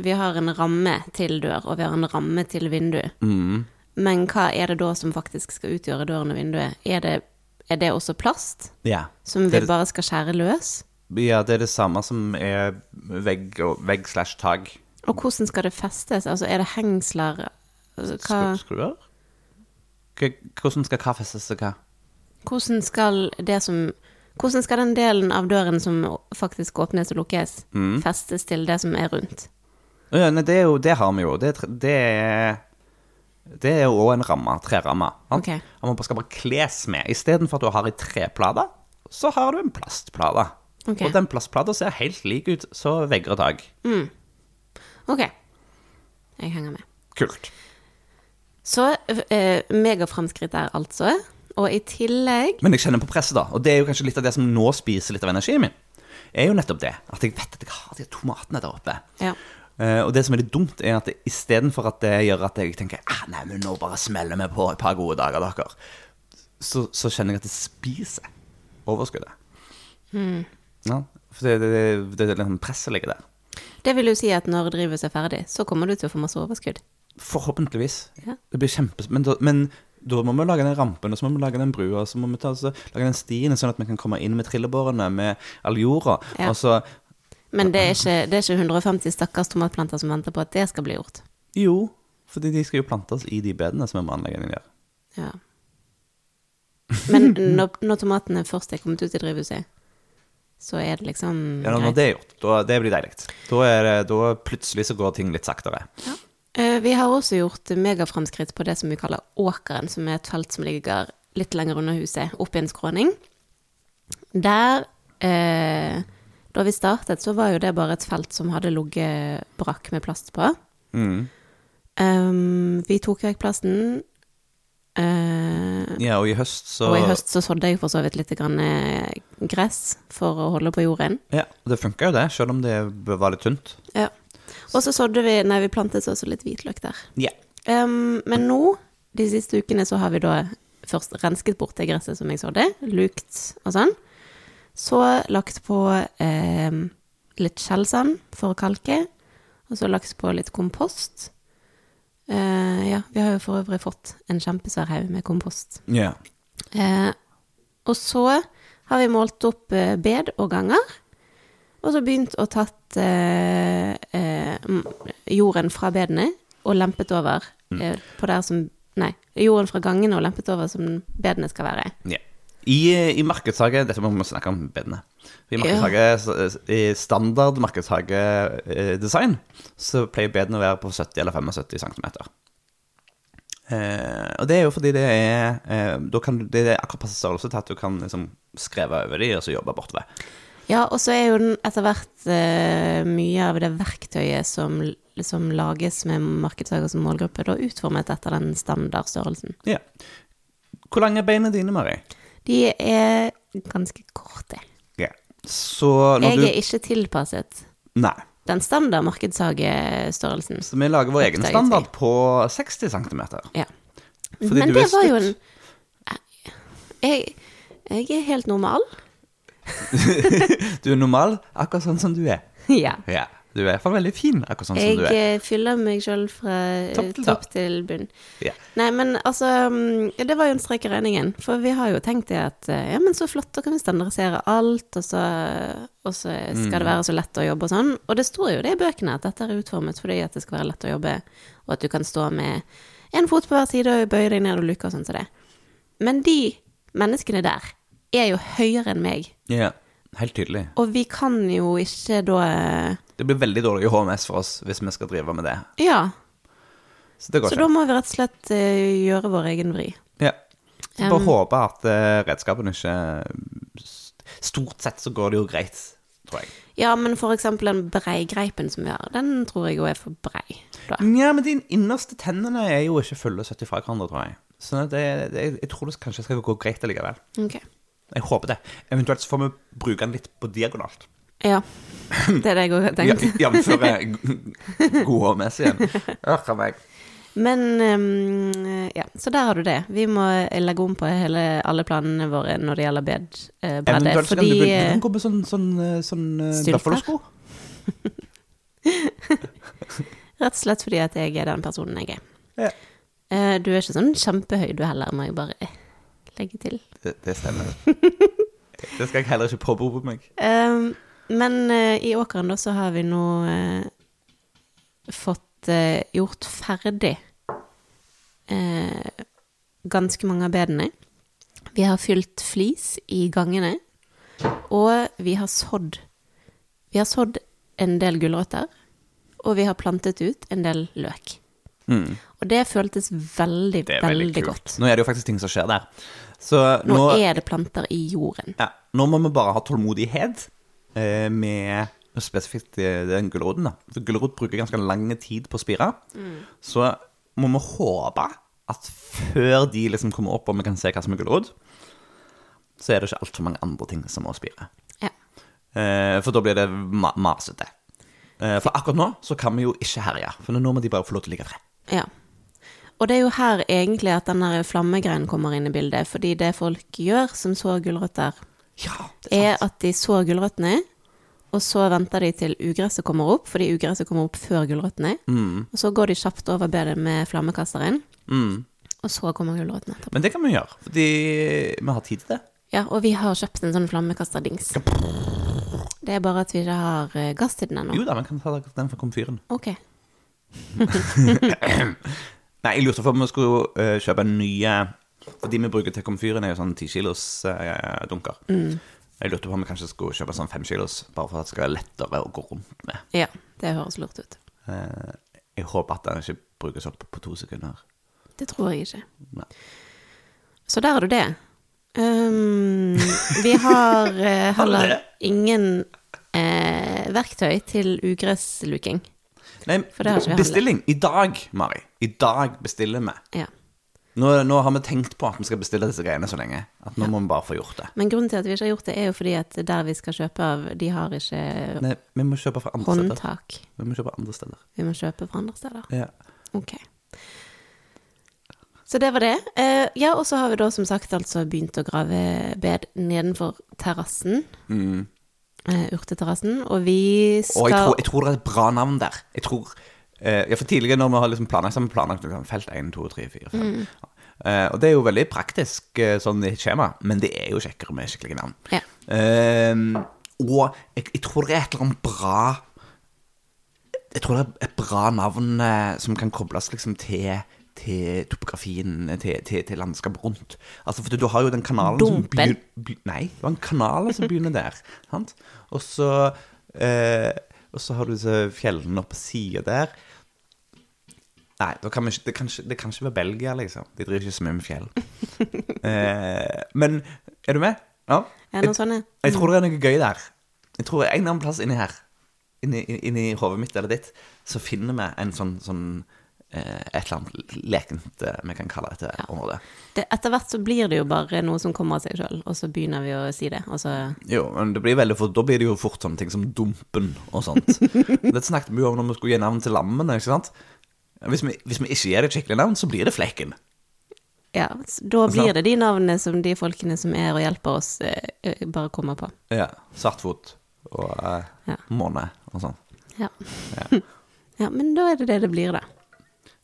vi har en ramme til dør, og vi har en ramme til vindu. Mm. Men hva er det da som faktisk skal utgjøre døren og vinduet? Er det, er det også plast, Ja. som vi det... bare skal skjære løs? ja, det er det samme som er vegg og vegg slash tak. Og hvordan skal det festes? Altså, er det hengsler? Altså, Hva, Skruer? Hvordan skal hva festes til hva? hvordan skal det som Hvordan skal den delen av døren som faktisk åpnes og lukkes, Mm. festes til det som er rundt? Ja, nei, det, jo, det har vi jo. Det, det det er jo òg en ramme. Treramme. Okay. Man skal bare kles med. Istedenfor at du har ei treplate, så har du en plastplate. Okay. Og den plastplata ser helt lik ut så vegger og tak. Ok. Jeg henger med. Kult. Så eh, megaframskritt er altså og i tillegg Men jeg kjenner på presset, da. Og det er jo kanskje litt av det som nå spiser litt av energien min. Er jo nettopp det. At jeg vet at jeg har de tomatene der oppe. Ja. Uh, og det som er litt dumt, er at istedenfor at det gjør at jeg tenker ah, Nei, men nå bare smeller vi på et par gode dager, dere. Så, så kjenner jeg at det spiser overskuddet. Ja, for det, det, det, det er liksom presset ligger der. Det vil jo si at når drivhuset er ferdig, så kommer du til å få masse overskudd. Forhåpentligvis. Ja. Det blir kjempes... Men, men da må vi lage den rampen, og så må vi lage den brua, og så må vi ta, så, lage den stien, sånn at vi kan komme inn med trillebårene, med all jorda. Ja. Og så Men det er, ikke, det er ikke 150 stakkars tomatplanter som venter på at det skal bli gjort. Jo, fordi de skal jo plantes i de bedene som vi må anlegge inni der. Ja. Men når, når tomatene først er kommet ut i drivhuset, så er det liksom Ja, når greit. det er gjort, da, det blir deilig. Da, er da plutselig så går ting litt saktere. Eh, Vi har også gjort megaframskritt på det som vi kaller Åkeren, som er et felt som ligger litt lenger under huset, opp i en skråning. Der, eh, da vi startet, så var jo det bare et felt som hadde ligget brakk med plast på. Mm. Um, vi tok vekk plasten, Uh, Ja, og i høst så og i høst så sådde jeg for så vidt litt grann eh, gress for å holde på jorden. Ja, det funka jo, det, selv om det var litt tynt. Ja. Og så sådde vi, nei, vi plantet også litt hvitløk der. Ja. Um, men nå, de siste ukene, så har vi da først rensket bort det gresset som jeg sådde, lukt og sånn. Så lagt på eh, litt skjellsand for å kalke, og så lagt på litt kompost. Eh, ja, vi har jo for øvrig fått en kjempesvær haug med kompost. ja. Eh, og så har vi målt opp eh, bed og ganger, og så begynt å tatt eh, eh, jorden fra bedene og lempet over eh, på der som Nei, jorden fra gangene og lempet over som bedene skal være. ja. I, I markedshage Dette må vi snakke om bedene. I ja. i standard markedshagedesign så pleier bedene å være på 70 eller 75 cm. Eh, og det er jo fordi det er eh, Da kan Det er akkurat passe størrelse til at du kan liksom skreve over de og så jobbe bortover. Ja, og så er jo den etter hvert uh, mye av det verktøyet som, som lages med markedsdager som målgruppe, da utformet etter den standardstørrelsen. Ja. Hvor lange er beina dine, Mari? De er ganske korte. Ja. Så når Jeg du er ikke tilpasset Nei. den standard markedshagestørrelsen. Så vi lager vår egen standard på 60 cm. Ja. Fordi Men du det var jo en jeg, jeg er helt normal. [laughs] Du er normal, akkurat sånn som du er. Ja. Ja. Du er i hvert fall veldig fin, akkurat sånn som du er. Jeg fyller meg sjøl fra eh, Topp til topp til bunn. Ja. Nei, men altså mm, Det var jo en strek i regningen. For vi har jo tenkt det at eh, ja, men så flott, da kan vi standardisere alt, og så, og så skal Mm. det være så lett å jobbe og sånn. Og det står jo det i bøkene, at dette er utformet fordi at det skal være lett å jobbe, og at du kan stå med en fot på hver side og bøye deg ned og luke og sånn som det. Men de menneskene der er jo høyere enn meg. Ja, helt tydelig. Og vi kan jo ikke da eh, Det blir veldig dårlig HMS for oss hvis vi skal drive med det. Ja. Så det går Så da må vi rett og slett eh, gjøre vår egen vri. Ja. Så bare Um, håpe at uh, redskapene ikke Stort sett så går det jo greit, tror jeg. Ja, men for eksempel den breigreipen som vi har, den tror jeg jo er for brei. Da. Ja, men de innerste tennene er jo ikke fulle 70 fra hverandre, tror jeg. Så det, det, jeg tror det kanskje skal gå greit allikevel. Ok. Jeg håper det. Eventuelt så får vi bruke den litt på diagonalt. Ja. [laughs] Det er det jeg òg har tenkt. Godhåndmessig igjen. Ørka meg. Men um, ja, så der har du det. Vi må legge om på hele, alle planene våre når det gjelder bed. Eventuelt så Eventuelt fordi du, kan gå med sånn, sånn, eh, sånn Stylter? [laughs] Rett og slett fordi at jeg er den personen jeg er. Ja. Uh, Du er ikke sånn kjempehøy du heller, må jeg bare legge til. Det, det stemmer. Det skal jeg heller ikke påberope meg. Um, men uh, i åkeren da så har vi nå uh, fått uh, gjort ferdig ganske mange av bedene. Vi har fylt flis i gangene, og vi har sådd Vi har sådd en del gulrøtter, og vi har plantet ut en del løk. Mm. Og det føltes veldig, Det veldig, veldig, godt. Nå er det jo faktisk ting som skjer der. Så Nå, nå, er det planter i jorden. ja, nå må vi bare ha tålmodighet eh, med spesifikt eh, den gulroten. Gulrot bruker ganske lang tid på å spire. Så må vi håpe at før de liksom kommer opp og vi kan se hva som er gulrot, så er det ikke altfor mange andre ting som må spire. Ja. Eh, for da blir det ma masete. Eh, for akkurat nå så kan vi jo ikke herje, for nå må de bare få lov til å ligge fred. ja. Og det er jo her egentlig at den der flammegreien kommer inn i bildet, fordi det folk gjør som så gulrøtter, Ja, er er at de så gulrøttene, og så venter de til ugresset kommer opp, fordi ugresset kommer opp før gulrøttene. Mm. Og så går de kjapt over bedet med flammekasteren, Mm. og så kommer gulrøttene etterpå. Men det kan vi gjøre, fordi vi har tid til det. Ja, og vi har kjøpt en sånn flammekasterdings. Det er bare at vi ikke har eh, gass til den ennå. Jo da, vi kan ta den fra komfyren. Ok. [laughs] [laughs] Nei, jeg lurte på om vi skulle eh, kjøpe nye For de vi bruker til komfyren, er jo sånn 10 kilos eh, dunker. Jeg lurte på om vi kanskje skulle kjøpe sånn 5 kilos, bare for at det skal være lettere å gå rundt med. Ja, det høres lurt ut. Eh, jeg håper at den ikke brukes opp på to sekunder. Det tror jeg ikke. Nei. Så der er du det. Um, vi har eh, [laughs] heller ingen eh, verktøy til ugressluking. Nei, det har ikke vi bestilling. I dag, Mari. I dag bestiller vi. Ja. Nå, nå har vi tenkt på at vi skal bestille disse greiene så lenge. At nå må vi bare få gjort det. Men grunnen til at vi ikke har gjort det, er jo fordi at der vi skal kjøpe av, de har ikke Nei, vi må kjøpe fra andre steder. Vi må kjøpe andre steder. Vi må kjøpe fra andre steder. Ja. Ok. Så det var det. Eh, ja, og så har vi da som sagt altså begynt å grave bed nedenfor terrassen. Mm. Eh, urteterrassen. Og vi skal Og jeg tror, jeg tror det er et bra navn der. Jeg tror Ja, for tidligere når vi har liksom planlagt, så har vi planlagt liksom felt 1, 2, 3, 4, 5. Eh, og det er jo veldig praktisk eh, sånn i skjema, men det er jo kjekkere med skikkelige navn. Ja. Eh, og jeg, jeg tror det er et eller annet bra Jeg tror det er et bra navn eh, som kan kobles liksom til til topografien, til, til, til landskapet rundt. Altså, for du har jo den kanalen som begynner be, Nei, du har en kanal som begynner der. Sant? Og så eh, Og så har du disse fjellene oppe på sida der. Nei, kan ikke, det, kan ikke, det kan ikke være Belgia, liksom. De driver ikke så mye med fjell. [laughs] eh, men er du med? Ja? Det noe sånn? Jeg tror det er noe gøy der. Jeg tror en eller annen plass inni her, inni, inni hodet mitt eller ditt, så finner vi en sånn, sånn eh, Et eller annet lekent eh, vi kan kalle dette området. Det, etter hvert så blir det jo bare noe som kommer av seg sjøl, og så begynner vi å si det. Så Jo, men det blir veldig fort, da blir det jo fort sånne ting som Dumpen og sånt. [laughs] Dette snakket vi jo om når vi skulle gi navn til lammene, ikke sant? Hvis vi, hvis vi ikke gir det et skikkelig navn, så blir det Flekken. Ja, da blir det de navnene som de folkene som er og hjelper oss, eh, eh, bare kommer på. Ja. Svartfot og eh, Ja. måne og sånn. Ja. Ja. [laughs] ja, men da er det det det blir, da.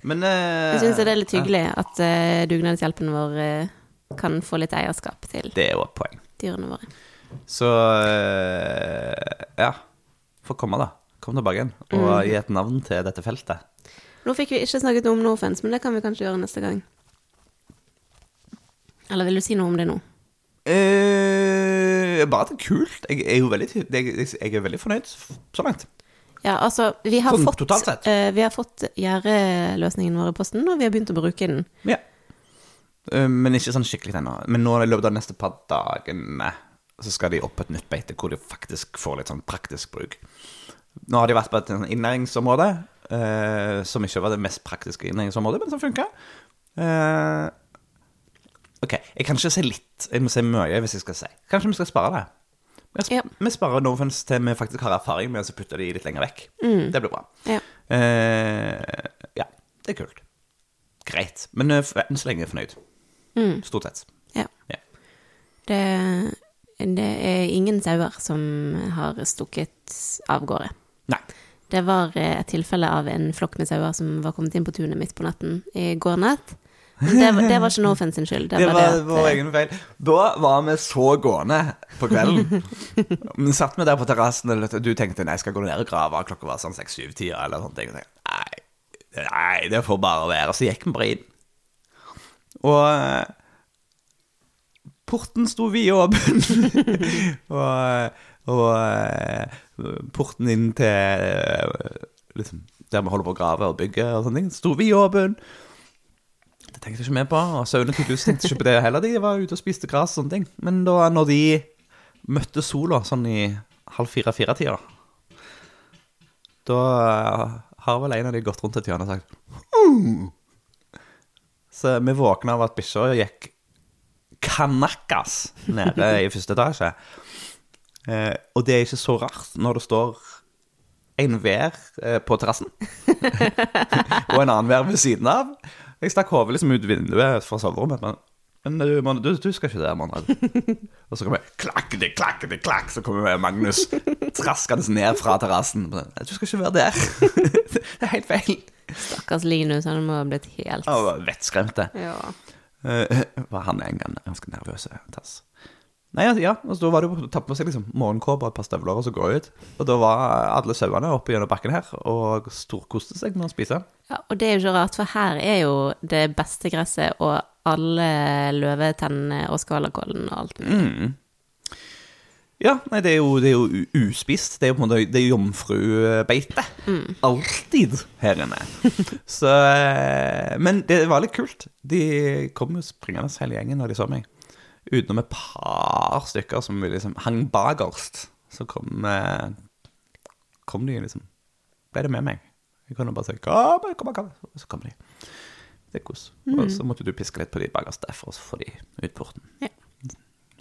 Men eh, Jeg syns det er litt hyggelig at eh, dugnadshjelpen vår eh, kan få litt eierskap til Det er jo et poeng. dyrene våre. Så eh, ja. Få komme, da. Kom tilbake igjen og gi et navn til dette feltet. Nå fikk vi ikke snakket om no men det kan vi kanskje gjøre neste gang. Eller vil du si noe om det nå? Eh, bare at det er kult. Jeg er jo veldig, jeg, jeg er veldig fornøyd så langt. Ja, altså, vi har Sånn fått, eh, vi har fått gjerdeløsningen vår i posten, og vi har begynt å bruke den. Ja. Eh, men ikke sånn skikkelig ennå. Men nå i løpet av de neste par dagene så skal de opp på et nytt beite hvor de faktisk får litt sånn praktisk bruk. Nå har de vært på et innæringsområde, innlæringsområde eh, som ikke var det mest praktiske innlæringsområdet, men som funka. Eh, ok, jeg kan ikke si litt. Jeg må si mye hvis jeg skal si. Kanskje vi skal spare det. Sp Ja. vi sparer no til vi faktisk har erfaring med å putte de litt lenger vekk. Det blir bra. Ja. Eh, ja, det er kult. Greit. Men eh, enn så lenge er jeg fornøyd. Stort sett. ja. Ja. Det, det er ingen sauer som har stukket av gårde. Det var eh, et tilfelle av en flokk med sauer som var kommet inn på tunet mitt på natten i går natt. Men det, var- det var ikke Norfens sin skyld. [laughs] Det, Det var, var det vår eh, egen feil. Da var vi så gående på kvelden. [laughs] Vi satt vi der på terrassen, og du tenkte nei, jeg skal gå ned og grave. Klokka var sånn seks-syv-tida eller noe tenkte, nei, nei, det får bare være. Så gikk vi bare inn. Og eh, porten sto vidåpen. [laughs] og og porten inn til eh, liksom, der vi holder på å grave og bygge og sånne ting, sto vidåpen. Det tenkte jeg ikke mer på. Og sauene tydeligvis tenkte ikke på det heller. De var ute og spiste gress og sånne ting. Men da når de møtte sola sånn i halv fire-fire-tida, da eh, har vel en av de gått rundt et hjørne og sagt mm. Så vi våkna av at bikkja gikk kanakkas nede i første etasje. Eh, og det er ikke så rart når det står en vær eh, på terrassen [laughs] og en annen vær ved siden av. Jeg stakk hodet liksom ut vinduet fra soverommet. Men, men du, man, du, du skal ikke det, Manuel. [laughs] Og så kommer klakk, klakkete, klakk, så kommer Magnus traskende ned fra terrassen. Du skal ikke være der. [laughs] det er helt feil. Stakkars Linus, han må ha blitt helt Vettskremt, vettskremte. Ja. Eh, var han en gang ganske nervøs. Tass. Nei, ja, og så da var det jo å ta på seg liksom morgenkåpe og et par støvler og så gå ut. Og da var alle sauene oppe gjennom bakken her og storkoste seg med å spise. ja. Og det er jo ikke rart, for her er jo det beste gresset og alle løvetennene og skvallerkålen og alt. Mm. Ja, nei, det er jo, det er jo uspist. Det er jo på en måte det er jomfrubeite. Alltid her inne. Så eh, Men det var litt kult. De kom jo springende hele gjengen når de så meg. Utenom et par stykker som vi liksom hang bakerst. Så kom, eh, kom de liksom Ble det med meg. Jeg kunne bare si 'kom, kom, kom', og så kom de. Det er kos. Og så måtte du piske litt på de bakerst der for å få de ut porten. Ja.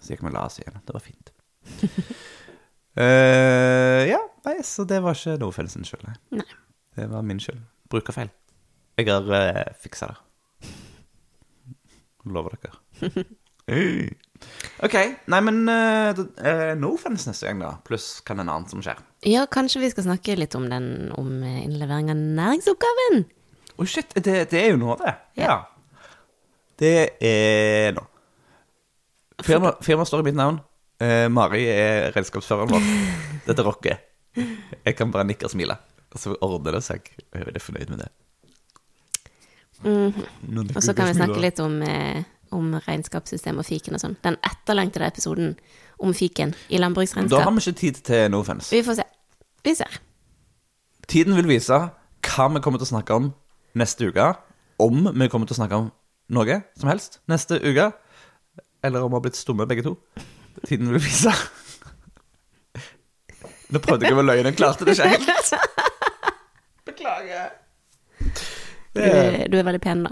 Så gikk vi og la oss igjen. Det var fint. uh, [laughs] ja, nei, så det var ikke Nofeld sin skyld, nei. Nei. Det var min skyld. Brukerfeil. Jeg har uh, fiksa det. Lover dere. [laughs] OK. Nei, men uh, uh, no offense neste gang, da. Pluss kan en annen som skjer. Ja, kanskje vi skal snakke litt om den om eh, innlevering av næringsoppgaven? Å, shit. Det, det er jo nå, det. Ja. Ja. Det er nå. Firma, firma står i mitt navn. Uh, Mari er redskapsføreren vår. [laughs] Dette rocker. Jeg kan bare nikke og smile. Og så ordner det seg. Jeg er veldig fornøyd med det. Mm. Og så kan vi snakke litt om, eh, om regnskapssystem og fiken og sånn. Den etterlengtede episoden om fiken i landbruksregnskap. Da har vi ikke tid til no offense. Vi får se. Vi ser. Tiden vil vise hva vi kommer til å snakke om neste uke. Om vi kommer til å snakke om noe som helst neste uke. Eller om vi har blitt stumme begge to. Tiden vil vise. Nå prøvde jeg å være løgn, jeg klarte det ikke helt. Beklager. Du, du er veldig pen, da.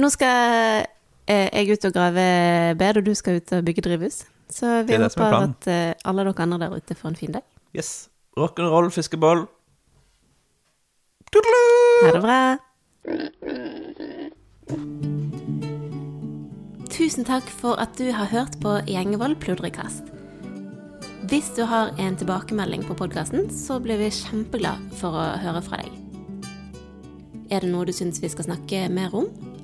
Nå skal eh, jeg ut og grave bed, og du skal ut og bygge drivhus. Så vi er er håper at eh, alle dere andre der ute får en fin dag. Yes. Rock'n'roll, fiskeboll. Ha det bra. Tusen takk for at du har hørt på Gjengevold pludrekast. Hvis du har en tilbakemelding på podkasten, så blir vi kjempeglad for å høre fra deg. Er det noe du syns vi skal snakke mer om,